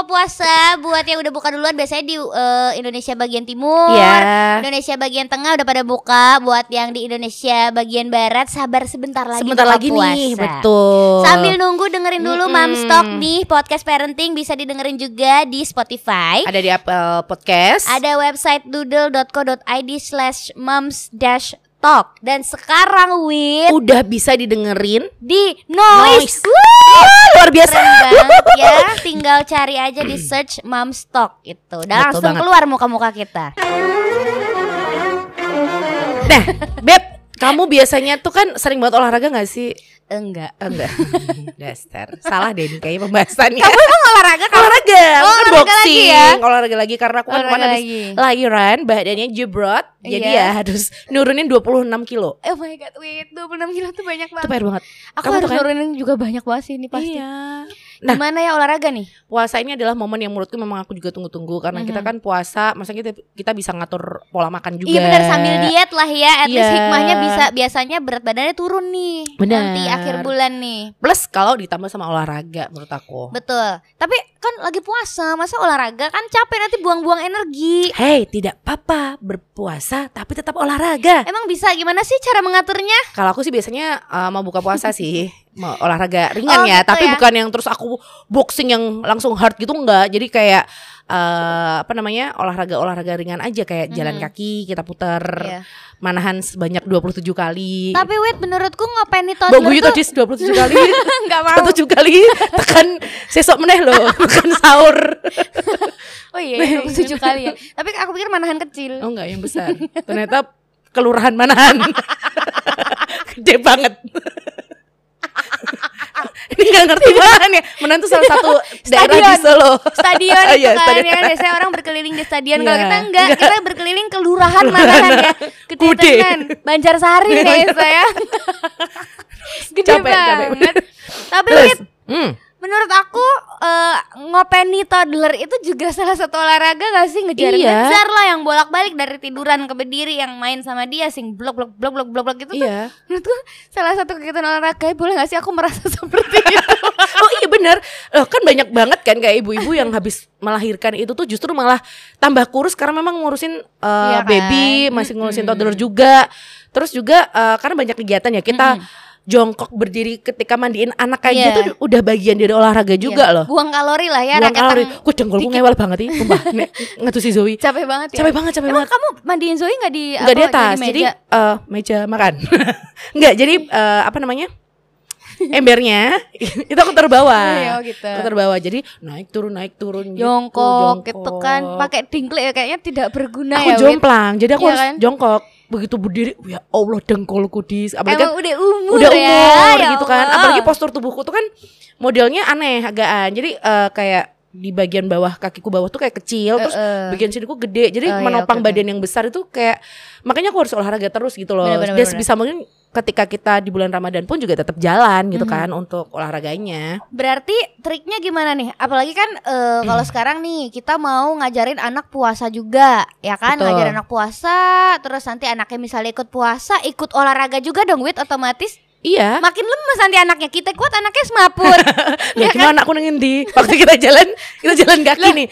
buka puasa buat yang udah buka duluan biasanya di eh, Indonesia bagian timur. Iya. Indonesia bagian tengah udah pada buka. Buat yang di Indonesia bagian barat sabar sebentar lagi Sebentar buka lagi puasa. nih, betul. Sambil nunggu dengerin dulu Mm-mm. Mom Stock nih podcast parenting bisa didengerin juga di Spotify. ada di Apple Podcast. Ada website doodle.co.id slash moms dash talk Dan sekarang Win Udah bisa didengerin. di Noise, Noise. Luar biasa. Banget ya Tinggal cari aja di search moms talk itu Dan Betul langsung banget. keluar muka-muka kita Nah, Beb, kamu biasanya tuh kan sering banget olahraga gak sih? Enggak Enggak. Dasar. Salah deh nih kayaknya pembahasannya. Kamu emang olahraga kan? olahraga, Oh, olahraga boxing, lagi ya? olahraga lagi karena aku kan kemarin habis lagi. lahiran, badannya jebrot, jadi Iya. ya harus nurunin 26 kilo. Oh my god, wait 26 kilo tuh banyak Itu banget PR banget. Aku Kamu harus kan? nurunin juga banyak banget sih ini pasti Iya. Nah, Gimana ya olahraga nih? puasa ini adalah momen yang menurutku memang aku juga tunggu-tunggu karena kita Mhm. kan puasa, maksudnya kita kita bisa ngatur pola makan juga. Iya benar sambil diet lah ya At least Iya. hikmahnya bisa Biasanya berat badannya turun nih Benar. Nanti akhir bulan nih Plus kalau ditambah sama olahraga menurut aku. Betul Tapi kan lagi puasa Masa olahraga kan capek nanti buang-buang energi Hey, tidak apa-apa berpuasa tapi tetap olahraga. Emang bisa gimana sih cara mengaturnya? Kalau aku sih biasanya uh, mau buka puasa sih, olahraga ringan Oh, ya, gitu tapi ya. bukan yang terus aku boxing yang langsung hard gitu enggak. Jadi kayak uh, apa namanya? olahraga-olahraga ringan aja kayak jalan Mhm. kaki, kita putar Iya. manahan sebanyak 27 kali. Tapi wait menurutku ngapain nih toddler Bagus tuh tadi 27 kali. Gak mau 27 kali tekan sesok meneh loh, tekan sahur. Oh iya ya, 27 kali ya Tapi aku pikir manahan kecil Oh enggak, yang besar. Ternyata kelurahan manahan. Gede banget. Ini gak ngerti banget ya. Menan tuh salah satu daerah di Stadion. Solo. Stadion itu Iya, kan stadion. ya kan biasanya orang berkeliling di stadion Kalau Iya. kita enggak, kita berkeliling kelurahan manahan ya Gede tenan Banjarsari nih saya Gede Capek, capek. banget Tapi Terus, Wit, hmm, menurut aku eh, ngopeni toddler itu juga salah satu olahraga gak sih ngejar Iya. ngejar lah yang bolak balik dari tiduran ke berdiri yang main sama dia sing blok blok blok blok blok blok gitu tuh iya. menurutku salah satu kegiatan olahraga boleh gak sih aku merasa seperti itu Oh iya benar. Loh, kan banyak banget kan kayak ibu-ibu yang habis melahirkan itu tuh justru malah tambah kurus karena memang ngurusin uh, Iya kan? baby, masih ngurusin toddler juga. Terus juga uh, karena banyak kegiatan ya kita Mm-mm. Jongkok berdiri ketika mandiin anak kayak Iya. gitu udah bagian dari olahraga juga Iya. loh. buang kalori lah ya Buang kalori. Gue dengkulku ngewel banget nih, sumpah. Nek, Ngetusi Zoe. capek banget ya Capek banget, capek Emang banget. kamu mandiin Zoe gak di Enggak di atas. meja? jadi eh meja makan. Enggak, jadi eh, apa namanya? Embernya itu aku terbawa. Oh, iya, oh gitu. Aku terbawa. Jadi naik turun naik turun gitu, jongkok gitu jongkok. kan pakai dingklik ya kayaknya tidak berguna Aku ya jomplang. Jadi aku Iya harus kan? jongkok. Begitu berdiri, ya Allah dengkulku di apalagi Emang kan udah umur udah ya, umur ya gitu kan. Apalagi postur tubuhku tuh kan modelnya aneh agaan. Jadi eh, kayak di bagian bawah kakiku bawah tuh kayak kecil terus Eh, eh. bagian siniku gede jadi iya, menopang oke, oke. badan yang besar itu kayak makanya aku harus olahraga terus gitu loh Bener, bener, bener. sebisa mungkin ketika kita di bulan Ramadan pun juga tetap jalan gitu Mhm. kan untuk olahraganya Berarti triknya gimana nih? Apalagi kan eh, kalau sekarang nih kita mau ngajarin anak puasa juga, ya kan? Betul. Ngajarin anak puasa, terus nanti anaknya misalnya ikut puasa, ikut olahraga juga dong, Wit otomatis iya makin lemes nanti anaknya. Kita kuat anaknya semaput. ya ya cuma kan? anakku ngendi waktu kita jalan kita jalan kaki nih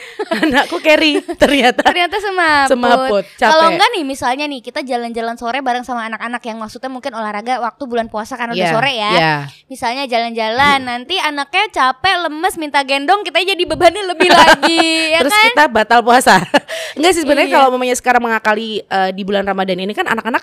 anakku carry ternyata Ternyata semaput. Semaput. Kalau enggak nih misalnya nih kita jalan-jalan sore bareng sama anak-anak yang maksudnya mungkin olahraga waktu bulan puasa kan udah Iya, sore ya. iya. Misalnya jalan-jalan nanti anaknya capek, lemes, minta gendong, kita jadi bebannya lebih lagi, ya terus kan? kita batal puasa enggak sih sebenarnya Iya. kalau mamanya sekarang mengakali eh, di bulan Ramadan ini kan anak-anak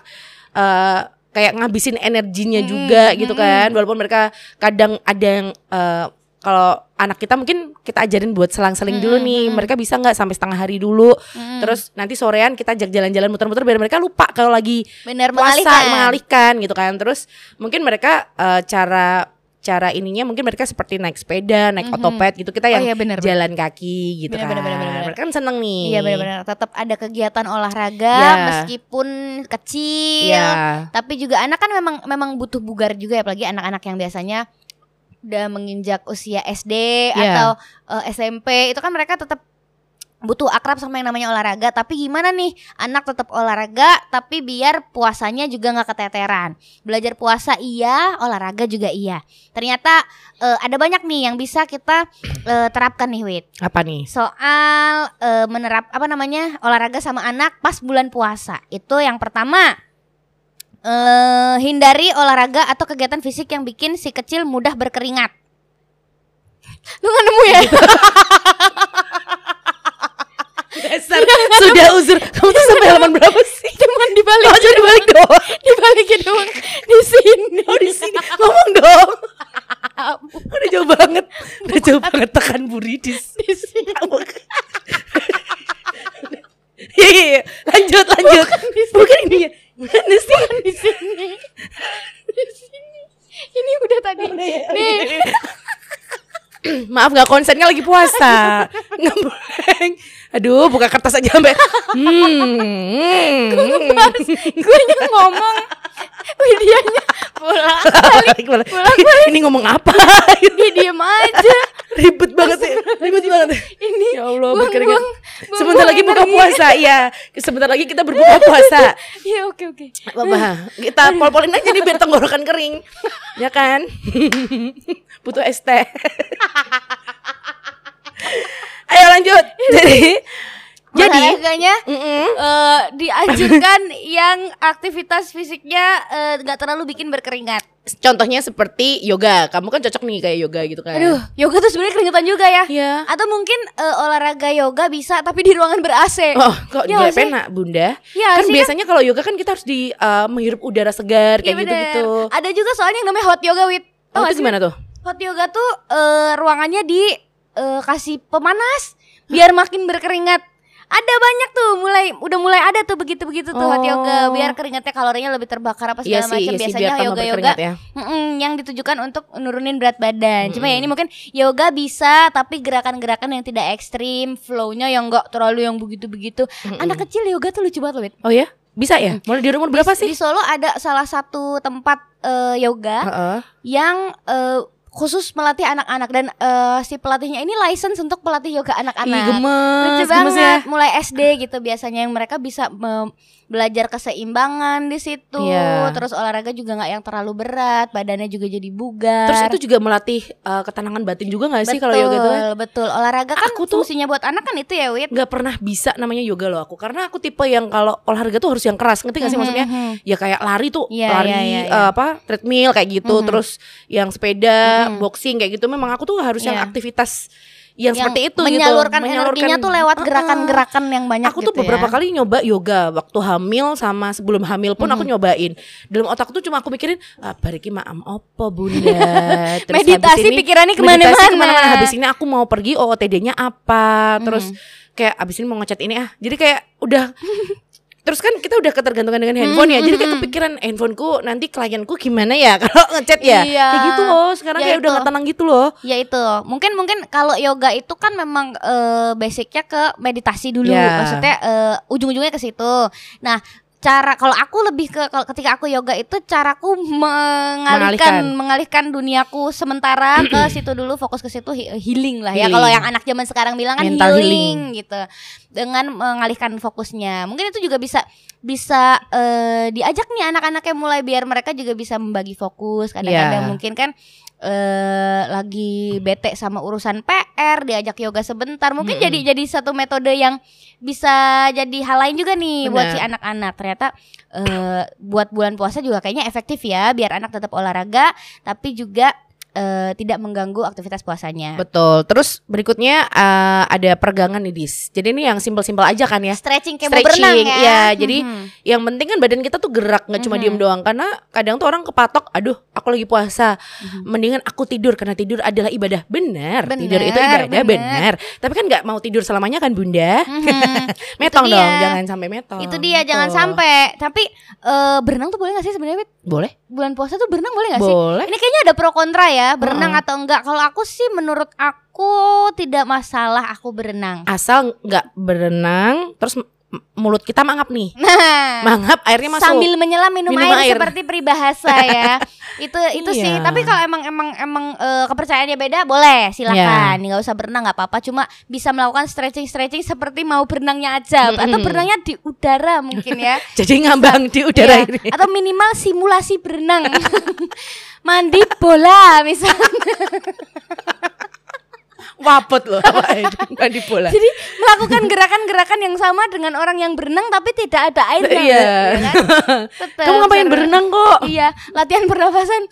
eh, kayak ngabisin energinya Mm-mm, juga gitu mm-mm. kan walaupun mereka kadang ada yang eh, kalau anak kita mungkin kita ajarin buat selang-seling dulu Mm-mm, nih mm-mm. mereka bisa nggak sampai setengah hari dulu terus nanti sorean kita ajak jalan-jalan muter-muter biar mereka lupa kalau lagi bener puasa mengalihkan. mengalihkan gitu kan terus mungkin mereka eh, cara cara ininya mungkin mereka seperti naik sepeda naik Mhm. otopet gitu kita Oh yang iya bener. jalan kaki gitu Bener, kan bener, bener, bener, bener. mereka kan seneng nih Iya benar-benar tetap ada kegiatan olahraga Ya. meskipun kecil. Iya. Tapi juga anak kan memang memang butuh bugar juga ya apalagi anak-anak yang biasanya udah menginjak usia SD Iya. atau eh, SMP itu kan mereka tetap butuh akrab sama yang namanya olahraga tapi gimana nih? Anak tetap olahraga tapi biar puasanya juga nggak keteteran. Belajar puasa iya. Olahraga juga iya. Ternyata eh, ada banyak nih yang bisa kita eh, terapkan nih Wit Apa nih? soal eh, menerap apa namanya olahraga sama anak pas bulan puasa. Itu yang pertama eh hindari olahraga atau kegiatan fisik yang bikin si kecil mudah berkeringat. Lu nggak nemu ya Dasar sudah uzur. Kamu tuh sampai halaman berapa sih? cuman dibalik Oh, dibalik doang. dibalikin doang di sini Oh di sini ngomong dong. Udah jauh banget. Udah jauh banget tekan buridis. di sini Iya iya iya. Lanjut lanjut. Bukan ini ya. Mana sih? di sini di sini ini udah tadi nih Maaf nggak konsen kan lagi puasa. Ngebleng. Aduh, buka kertas aja sampai. Hmm. gue yang ngomong Widianya pulang Balik, balik. Ini ngomong apa? dia diem aja Ribet banget sih. Ribet banget. ini Ya Allah, buang- buang- buang- Sebentar buang lagi buka puasa, iya. Sebentar lagi kita berbuka puasa. Iya oke oke Bapak, kita pol-polin aja nih biar tenggorokan kering. Ya kan? Butuh es teh. Ayo lanjut. Jadi jadi olahraganya mm-mm. eh, dianjurkan yang aktivitas fisiknya eh, nggak terlalu bikin berkeringat. contohnya seperti yoga. Kamu kan cocok nih kayak yoga gitu kan. Aduh, yoga tuh sebenarnya keringetan juga ya. Iya. Atau mungkin eh, olahraga yoga bisa tapi di ruangan ber AC. Oh, kok sih? pena, Bunda? Iya kan sih, kan? biasanya kalau yoga kan kita harus di uh, menghirup udara segar Iya kayak gitu-gitu. Ada juga soalnya yang namanya hot yoga wit. Oh, gak itu gimana tuh? Hot yoga tuh eh, ruangannya di eh, kasih pemanas biar makin berkeringat. Ada banyak tuh mulai udah mulai ada tuh begitu-begitu tuh hot yoga Oh. biar keringatnya kalorinya lebih terbakar apa Iya segala macam. iya sih Biasanya yoga-yoga berkeringat ya. yang ditujukan untuk nurunin berat badan. Cuma ya ini mungkin yoga bisa tapi gerakan-gerakan yang tidak ekstrim, flow-nya yang enggak terlalu yang begitu-begitu. Anak kecil yoga tuh lucu banget loh. Oh ya? Bisa ya? Mulai di umur berapa Di- sih? Di Solo ada salah satu tempat eh, yoga Heeh. yang eh, khusus melatih anak-anak dan eh, si pelatihnya ini license untuk pelatih yoga Ih, anak-anak. gemes, Lucu gemes banget, ya. mulai SD gitu biasanya yang mereka bisa me- belajar keseimbangan di situ. Iya. Terus olahraga juga nggak yang terlalu berat, badannya juga jadi bugar. Terus itu juga melatih uh, ketenangan batin juga gak sih kalau yoga tuh? kan? betul. Olahraga kan Aku tuh- fungsinya buat anak kan itu ya, Wit. Gak pernah bisa namanya yoga loh aku Karena aku tipe yang kalau olahraga tuh harus yang keras Ngerti gak sih maksudnya? Ya kayak lari tuh Iya, Lari iya, iya, eh, iya. apa treadmill kayak gitu Terus yang sepeda, boxing kayak gitu Memang aku tuh harus yang Iya. aktivitas yang, Yang seperti itu menyalurkan gitu energinya tuh lewat gerakan-gerakan yang banyak Aku gitu tuh beberapa ya. kali nyoba yoga waktu hamil sama sebelum hamil pun aku nyobain. Dalam otak tuh cuma aku mikirin, ah, bariki maam opo bunda. Terus Meditasi ini- pikirannya ke mana-mana. ke mana-mana. Habis ini aku mau pergi OOTD-nya apa. Terus kayak abis ini mau ngechat ini ah. Jadi kayak udah Terus kan kita udah ketergantungan dengan handphone ya. Jadi kayak kepikiran handphoneku nanti klienku gimana ya kalau ngechat ya. Iya. Kayak gitu loh. Sekarang Ya kayak udah itu. gak tenang gitu loh. Ya itu mungkin mungkin kalau yoga itu kan memang eh, basicnya ke meditasi dulu, Ya. maksudnya eh, ujung-ujungnya ke situ. Nah cara kalau aku lebih ke kalau ketika aku yoga itu caraku mengalihkan mengalihkan duniaku sementara ke situ dulu fokus ke situ he- healing lah ya Healing. kalau yang anak zaman sekarang bilang kan Mental healing, gitu dengan mengalihkan fokusnya mungkin itu juga bisa bisa eh, diajak nih anak-anaknya mulai biar mereka juga bisa membagi fokus kadang-kadang Ya. mungkin kan eh lagi bete sama urusan PR diajak yoga sebentar mungkin Mm-mm. jadi jadi satu metode yang bisa jadi hal lain juga nih buat Benar. si anak-anak ternyata eh buat bulan puasa juga kayaknya efektif ya biar anak tetap olahraga tapi juga eh, tidak mengganggu aktivitas puasanya Betul. Terus berikutnya eh, ada peregangan nih Dis. Jadi ini yang simpel-simpel aja kan ya. stretching kayak mau Stretching, berenang ya iya, jadi Mhm. Yang penting kan badan kita tuh gerak nggak cuma Mhm. diem doang karena kadang tuh orang kepatok, aduh aku lagi puasa, mendingan aku tidur karena tidur adalah ibadah. Benar, tidur itu ibadah, benar. Tapi kan nggak mau tidur selamanya kan bunda? Mhm. metong dong, jangan sampai metong. itu dia jangan Tuh. sampai tapi eh, berenang tuh boleh gak sih sebenarnya? Boleh, bulan puasa tuh berenang boleh gak sih boleh. Ini kayaknya ada pro kontra ya, berenang Heeh. atau enggak. Kalau aku sih menurut aku tidak masalah aku berenang. Asal nggak berenang, terus mulut kita mangap nih. Nah, Mangap airnya masuk. sambil menyelam minum, Minum air, air. seperti peribahasa ya. itu itu sih. Iya. Tapi kalau emang emang emang eh, kepercayaannya beda, boleh silakan. Nggak usah berenang nggak apa-apa. Cuma bisa melakukan stretching stretching seperti mau berenangnya aja, atau Mm-mm. berenangnya di udara mungkin ya. Jadi ngambang di udara Iya, ini. Atau minimal simulasi berenang. Mandi bola misalnya. Wapot loh mandi bola. Jadi melakukan gerakan-gerakan yang sama dengan orang yang berenang tapi tidak ada airnya. Iya. ya kan? Kamu ngapain berenang kok? Iya, latihan pernafasan.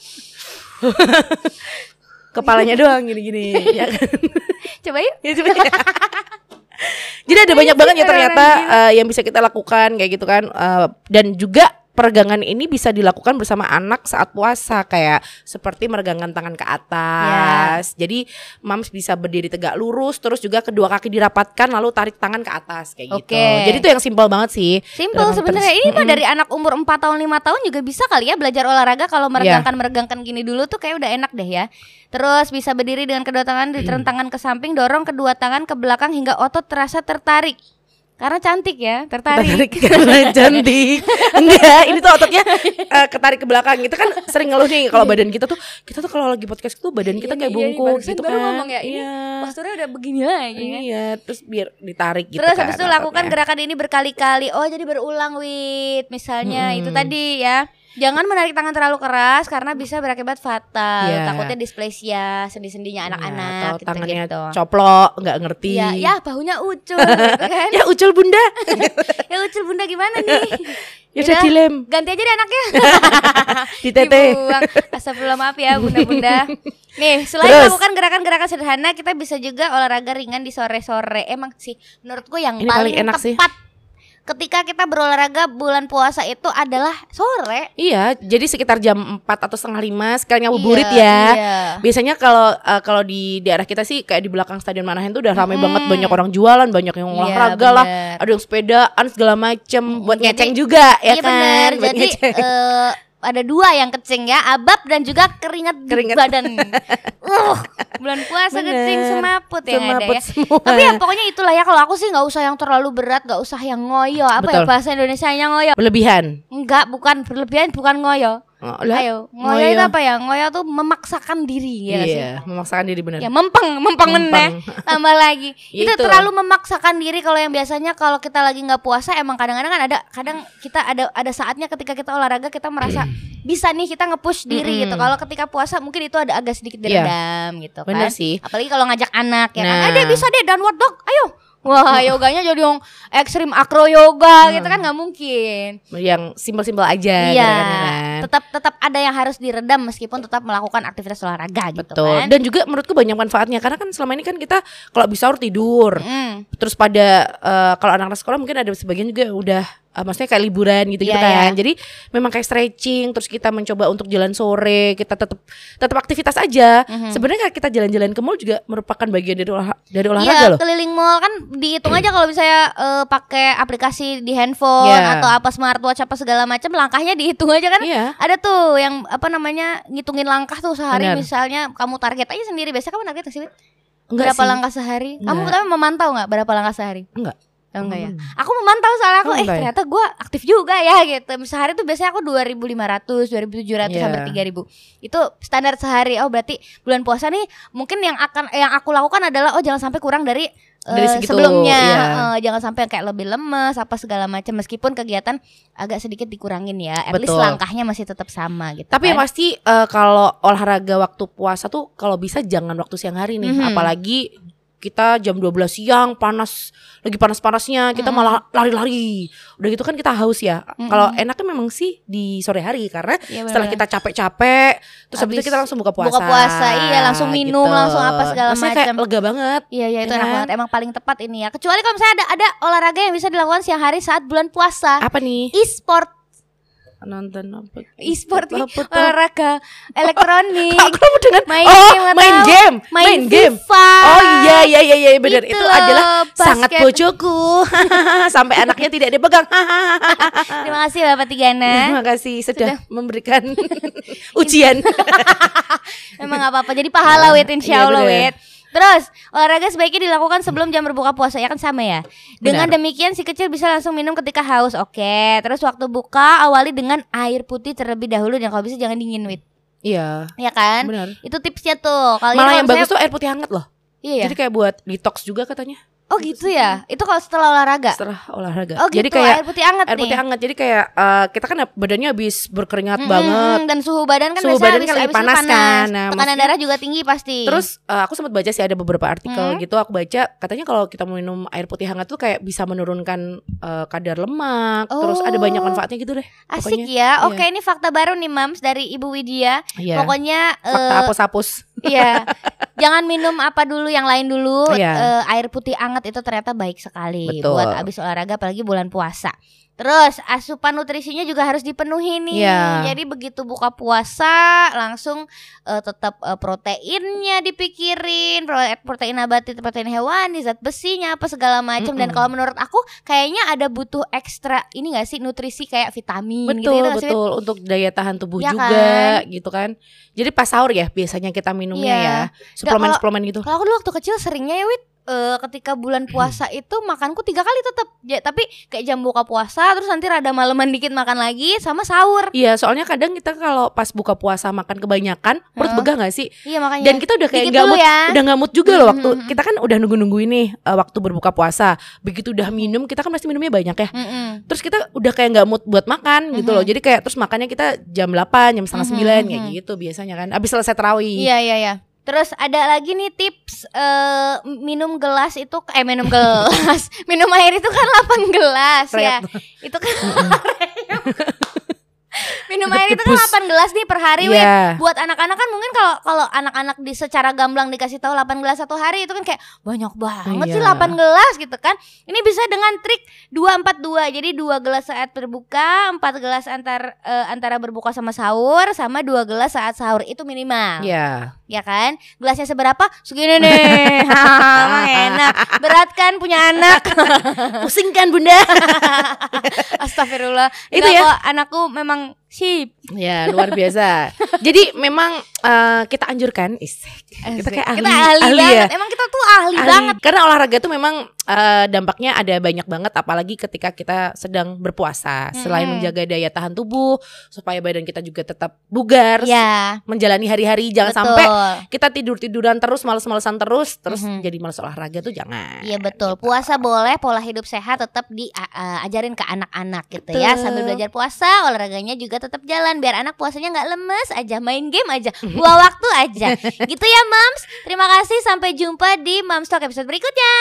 Kepalanya doang gini-gini. ya kan? Coba yuk. Ya, coba. Jadi ada banyak banget ya ternyata eh, yang bisa kita lakukan kayak gitu kan Eh, dan juga peregangan ini bisa dilakukan bersama anak saat puasa kayak seperti meregangkan tangan ke atas. Jadi mams bisa berdiri tegak lurus terus juga kedua kaki dirapatkan lalu tarik tangan ke atas kayak gitu. Oke. Jadi itu yang simpel banget sih. Memang sebenarnya. Ini mah dari anak umur 4 tahun 5 tahun juga bisa kali ya belajar olahraga kalau meregangkan meregangkan gini dulu tuh kayak udah enak deh ya. Terus bisa berdiri dengan kedua tangan ditekan tangan ke samping, dorong kedua tangan ke belakang hingga otot terasa tertarik. Karena cantik ya, tertarik. Tarik karena cantik. Enggak, ini tuh ototnya eh, ketarik ke belakang. Itu kan sering ngeluh nih kalau badan kita tuh kita tuh kalau lagi podcast tuh badan kita kayak Iya, iya, bungkuk barusan gitu baru kan. ngomong ya, ini Iya. Posturnya udah begini lagi kan. Iya, terus biar ditarik gitu Terus kan. habis itu lakukan ototnya. gerakan ini berkali-kali. Oh, jadi berulang wit. Misalnya Mm-mm. itu tadi ya. Jangan menarik tangan terlalu keras karena bisa berakibat fatal. Iya. Takutnya displasia sendi-sendinya Iya, anak-anak atau tangannya gitu. coplok, nggak ngerti. Iya, ya bahunya ucul gitu kan. Ya ucul bunda. ya ucul bunda gimana nih? Ya udah dilem Ganti aja deh anaknya. di tete. Dibuang. Astagfirullah maaf ya bunda-bunda. Nih, selain Terus. melakukan gerakan-gerakan sederhana, kita bisa juga olahraga ringan di sore-sore. Emang sih menurutku yang Ini paling, paling enak sih. Ketika kita berolahraga bulan puasa itu adalah sore. Iya, jadi sekitar jam 4 atau setengah lima sekalian ngabuburit ya. Iya. Biasanya kalau eh, kalau di daerah kita sih kayak di belakang Stadion Manahan tuh udah ramai Mm-mm. banget banyak orang jualan, banyak yang Iya, olahraga lah, bener. ada yang sepedaan segala macem buat Jadi- ngeceng juga ya iya kan. bener. Buat Jadi ngeceng. eh, ada dua yang kecing ya, abab dan juga keringat, di Keringat. badan. uh, bulan puasa Bener. kecing semaput ada Semaput ya. semua. Tapi ya pokoknya itulah ya kalau aku sih nggak usah yang terlalu berat, nggak usah yang ngoyo. Apa Betul. ya bahasa Indonesia yang ngoyo? berlebihan. Enggak, bukan berlebihan, bukan ngoyo. Oh, lah, Ayo, ngoyo, itu apa ya? Ngoyo tuh memaksakan diri ya nggak sih? Iya, memaksakan diri benar. Ya mempeng, mempeng meneh. Tambah lagi. itu Itu. terlalu memaksakan diri kalau yang biasanya kalau kita lagi nggak puasa emang kadang-kadang kan ada kadang kita ada ada saatnya ketika kita olahraga kita merasa bisa nih kita nge-push diri gitu. Kalau ketika puasa mungkin itu ada agak sedikit Iya. diredam gitu kan. Bener sih. Apalagi kalau ngajak anak ya Nah. kan. Ade bisa deh downward dog. Ayo. Wah, yoganya jadi yang ekstrim akro yoga gitu kan nggak mungkin. Yang simpel-simpel aja Iya, gerakannya kan. tetap tetap ada yang harus diredam meskipun tetap melakukan aktivitas olahraga gitu Betul. kan. Dan juga menurutku banyak manfaatnya karena kan selama ini kan kita kalau bisa sahur tidur. Mm. Terus pada eh, kalau anak-anak sekolah mungkin ada sebagian juga udah eh, maksudnya kayak liburan gitu-gitu Iya, kan. iya. Jadi memang kayak stretching terus kita mencoba untuk jalan sore, kita tetap tetap aktivitas aja. Mhm. Sebenarnya kita jalan-jalan ke mall juga merupakan bagian dari olah, dari olahraga Iya, loh. keliling mall kan dihitung aja kalau misalnya eh, pakai aplikasi di handphone Iya. atau apa smartwatch apa segala macam langkahnya dihitung aja kan. Iya. Ada tuh yang apa namanya ngitungin langkah tuh sehari Benar. misalnya kamu target aja sendiri. Biasanya kamu target sih? Enggak berapa sih. langkah sehari? Kamu Enggak. tapi memantau nggak berapa langkah sehari? Enggak. Oh, enggak ya. Hmm. Aku memantau soalnya aku Oh, eh ya? ternyata gue aktif juga ya gitu. Sehari tuh biasanya aku 2500, 2700 Iya. sampai 3000. Itu standar sehari. Oh, berarti bulan puasa nih mungkin yang akan yang aku lakukan adalah oh jangan sampai kurang dari Dari eh, segitu, sebelumnya. iya. Eh, jangan sampai kayak lebih lemes apa segala macam meskipun kegiatan agak sedikit dikurangin ya. At least Betul. langkahnya masih tetap sama gitu. Tapi yang kan. pasti eh, kalau olahraga waktu puasa tuh kalau bisa jangan waktu siang hari nih, Mhm. apalagi kita jam 12 siang panas lagi panas-panasnya kita Mhm. malah lari-lari. Udah gitu kan kita haus ya. Mhm. Kalau enaknya memang sih di sore hari karena Iya, setelah benar-benar. kita capek-capek terus habis itu kita langsung buka puasa. buka puasa, iya, langsung minum, langsung apa segala Maksudnya kayak macam. lega banget. Iya iya itu Ya enak kan? banget emang paling tepat ini ya. Kecuali kalau misalnya ada ada olahraga yang bisa dilakukan siang hari saat bulan puasa. Apa nih? E-sport, Nonton apa? e-sport olahraga elektronik. Kamu dengan Main oh, game atau main game, main main game. FIFA. Oh iya iya iya iya benar Itu itu, loh, adalah sangat basket. bojoku sampai anaknya tidak dipegang. Terima kasih Bapak Tigana. Terima kasih sudah, memberikan ujian. Emang gak apa-apa. Jadi pahala wit insya Iya, wit. Terus olahraga sebaiknya dilakukan sebelum jam berbuka puasa ya kan sama ya. Dengan Benar. demikian si kecil bisa langsung minum ketika haus. Oke. Terus waktu buka awali dengan air putih terlebih dahulu dan kalau bisa jangan dingin wit. Iya. Ya kan? Benar. Itu tipsnya tuh. Kalian Malah kalau yang bagus misalnya- tuh air putih hangat loh. Iya ya. Jadi kayak buat detox juga katanya Oh gitu ya. Itu kalau setelah olahraga. setelah olahraga. Oh gitu. Jadi kayak air putih hangat air nih. putih hangat. Jadi kayak eh, kita kan badannya habis berkeringat Mm-mm, banget. dan suhu badan kan Suhu badan habis, kan habis itu panas kan. Nah, Tekanan darah juga tinggi pasti. Terus eh, aku sempat baca sih ada beberapa artikel Hmm. gitu aku baca katanya kalau kita minum air putih hangat tuh kayak bisa menurunkan eh, kadar lemak, terus ada banyak Oh. manfaatnya gitu deh. asik pokoknya, ya. iya. Oke, ini fakta baru nih Mams dari Ibu Widya. Iya. Pokoknya Fakta apus-apus. Iya. Jangan minum apa dulu yang lain dulu. Iya. Eh, air putih anget itu ternyata baik sekali Betul. buat abis olahraga apalagi bulan puasa. Terus asupan nutrisinya juga harus dipenuhi nih. Iya. Jadi begitu buka puasa langsung eh, tetap eh, proteinnya dipikirin, pro- protein nabati, protein hewani, zat besinya apa segala macam. Dan Mm-mm. kalau menurut aku kayaknya ada butuh ekstra ini gak sih nutrisi kayak vitamin gitu, Betul, gitu sih? betul untuk daya tahan tubuh Iya juga gitu kan. Jadi pas sahur ya biasanya kita minumnya Iya. ya. Suplemen-suplemen gitu. Kalau aku dulu waktu kecil seringnya ya Wit eh, ketika bulan puasa itu makanku tiga kali tetap ya, tapi kayak jam buka puasa terus nanti rada malaman dikit makan lagi sama sahur Iya, soalnya kadang kita kalau pas buka puasa makan kebanyakan perut begah gak sih? iya makanya Dan kita udah kayak Dikit nggak mood, ya. udah nggak mood juga loh waktu kita kan udah nunggu-nunggu ini eh, waktu berbuka puasa. Begitu udah minum kita kan pasti minumnya banyak ya. Terus kita udah kayak nggak mood buat makan gitu loh. Jadi kayak terus makannya kita jam 8, jam setengah 9 kayak gitu biasanya kan. Abis selesai tarawih. iya iya iya Terus ada lagi nih tips eh, minum gelas itu eh minum gelas. Minum air itu kan 8 gelas ya. Itu kan minum air itu kan Debus. 8 gelas nih per hari Wit. Iya. buat anak-anak kan mungkin kalau kalau anak-anak di secara gamblang dikasih tahu 8 gelas satu hari itu kan kayak banyak banget sih Iya. 8 gelas gitu kan. Ini bisa dengan trik 242. Jadi 2 gelas saat berbuka, 4 gelas antar eh, antara berbuka sama sahur sama 2 gelas saat sahur itu minimal. Iya. Ya kan? Gelasnya seberapa? Segini nih. Emang enak. Berat kan punya anak? Pusing kan Bunda? Astagfirullah. Itu ya. kok, anakku memang yung sip. ya, luar biasa. Jadi memang eh, kita anjurkan isek. Kita kayak ahli, Kita ahli, ahli banget. ya. Emang kita tuh ahli, Ahli. banget. Karena olahraga itu memang eh, dampaknya ada banyak banget apalagi ketika kita sedang berpuasa. Selain Mm-mm. menjaga daya tahan tubuh supaya badan kita juga tetap bugar, Ya. menjalani hari-hari jangan betul. sampai kita tidur-tiduran terus, males-malesan terus, terus Mhm. jadi males olahraga tuh jangan. Iya betul. Puasa boleh, pola hidup sehat tetap diajarin ke anak-anak gitu ya. Betul. Sambil belajar puasa, olahraganya juga tetap jalan biar anak puasanya nggak lemes aja, main game aja, buang waktu aja. gitu ya, Mams. Terima kasih sampai jumpa di Mams Talk episode berikutnya.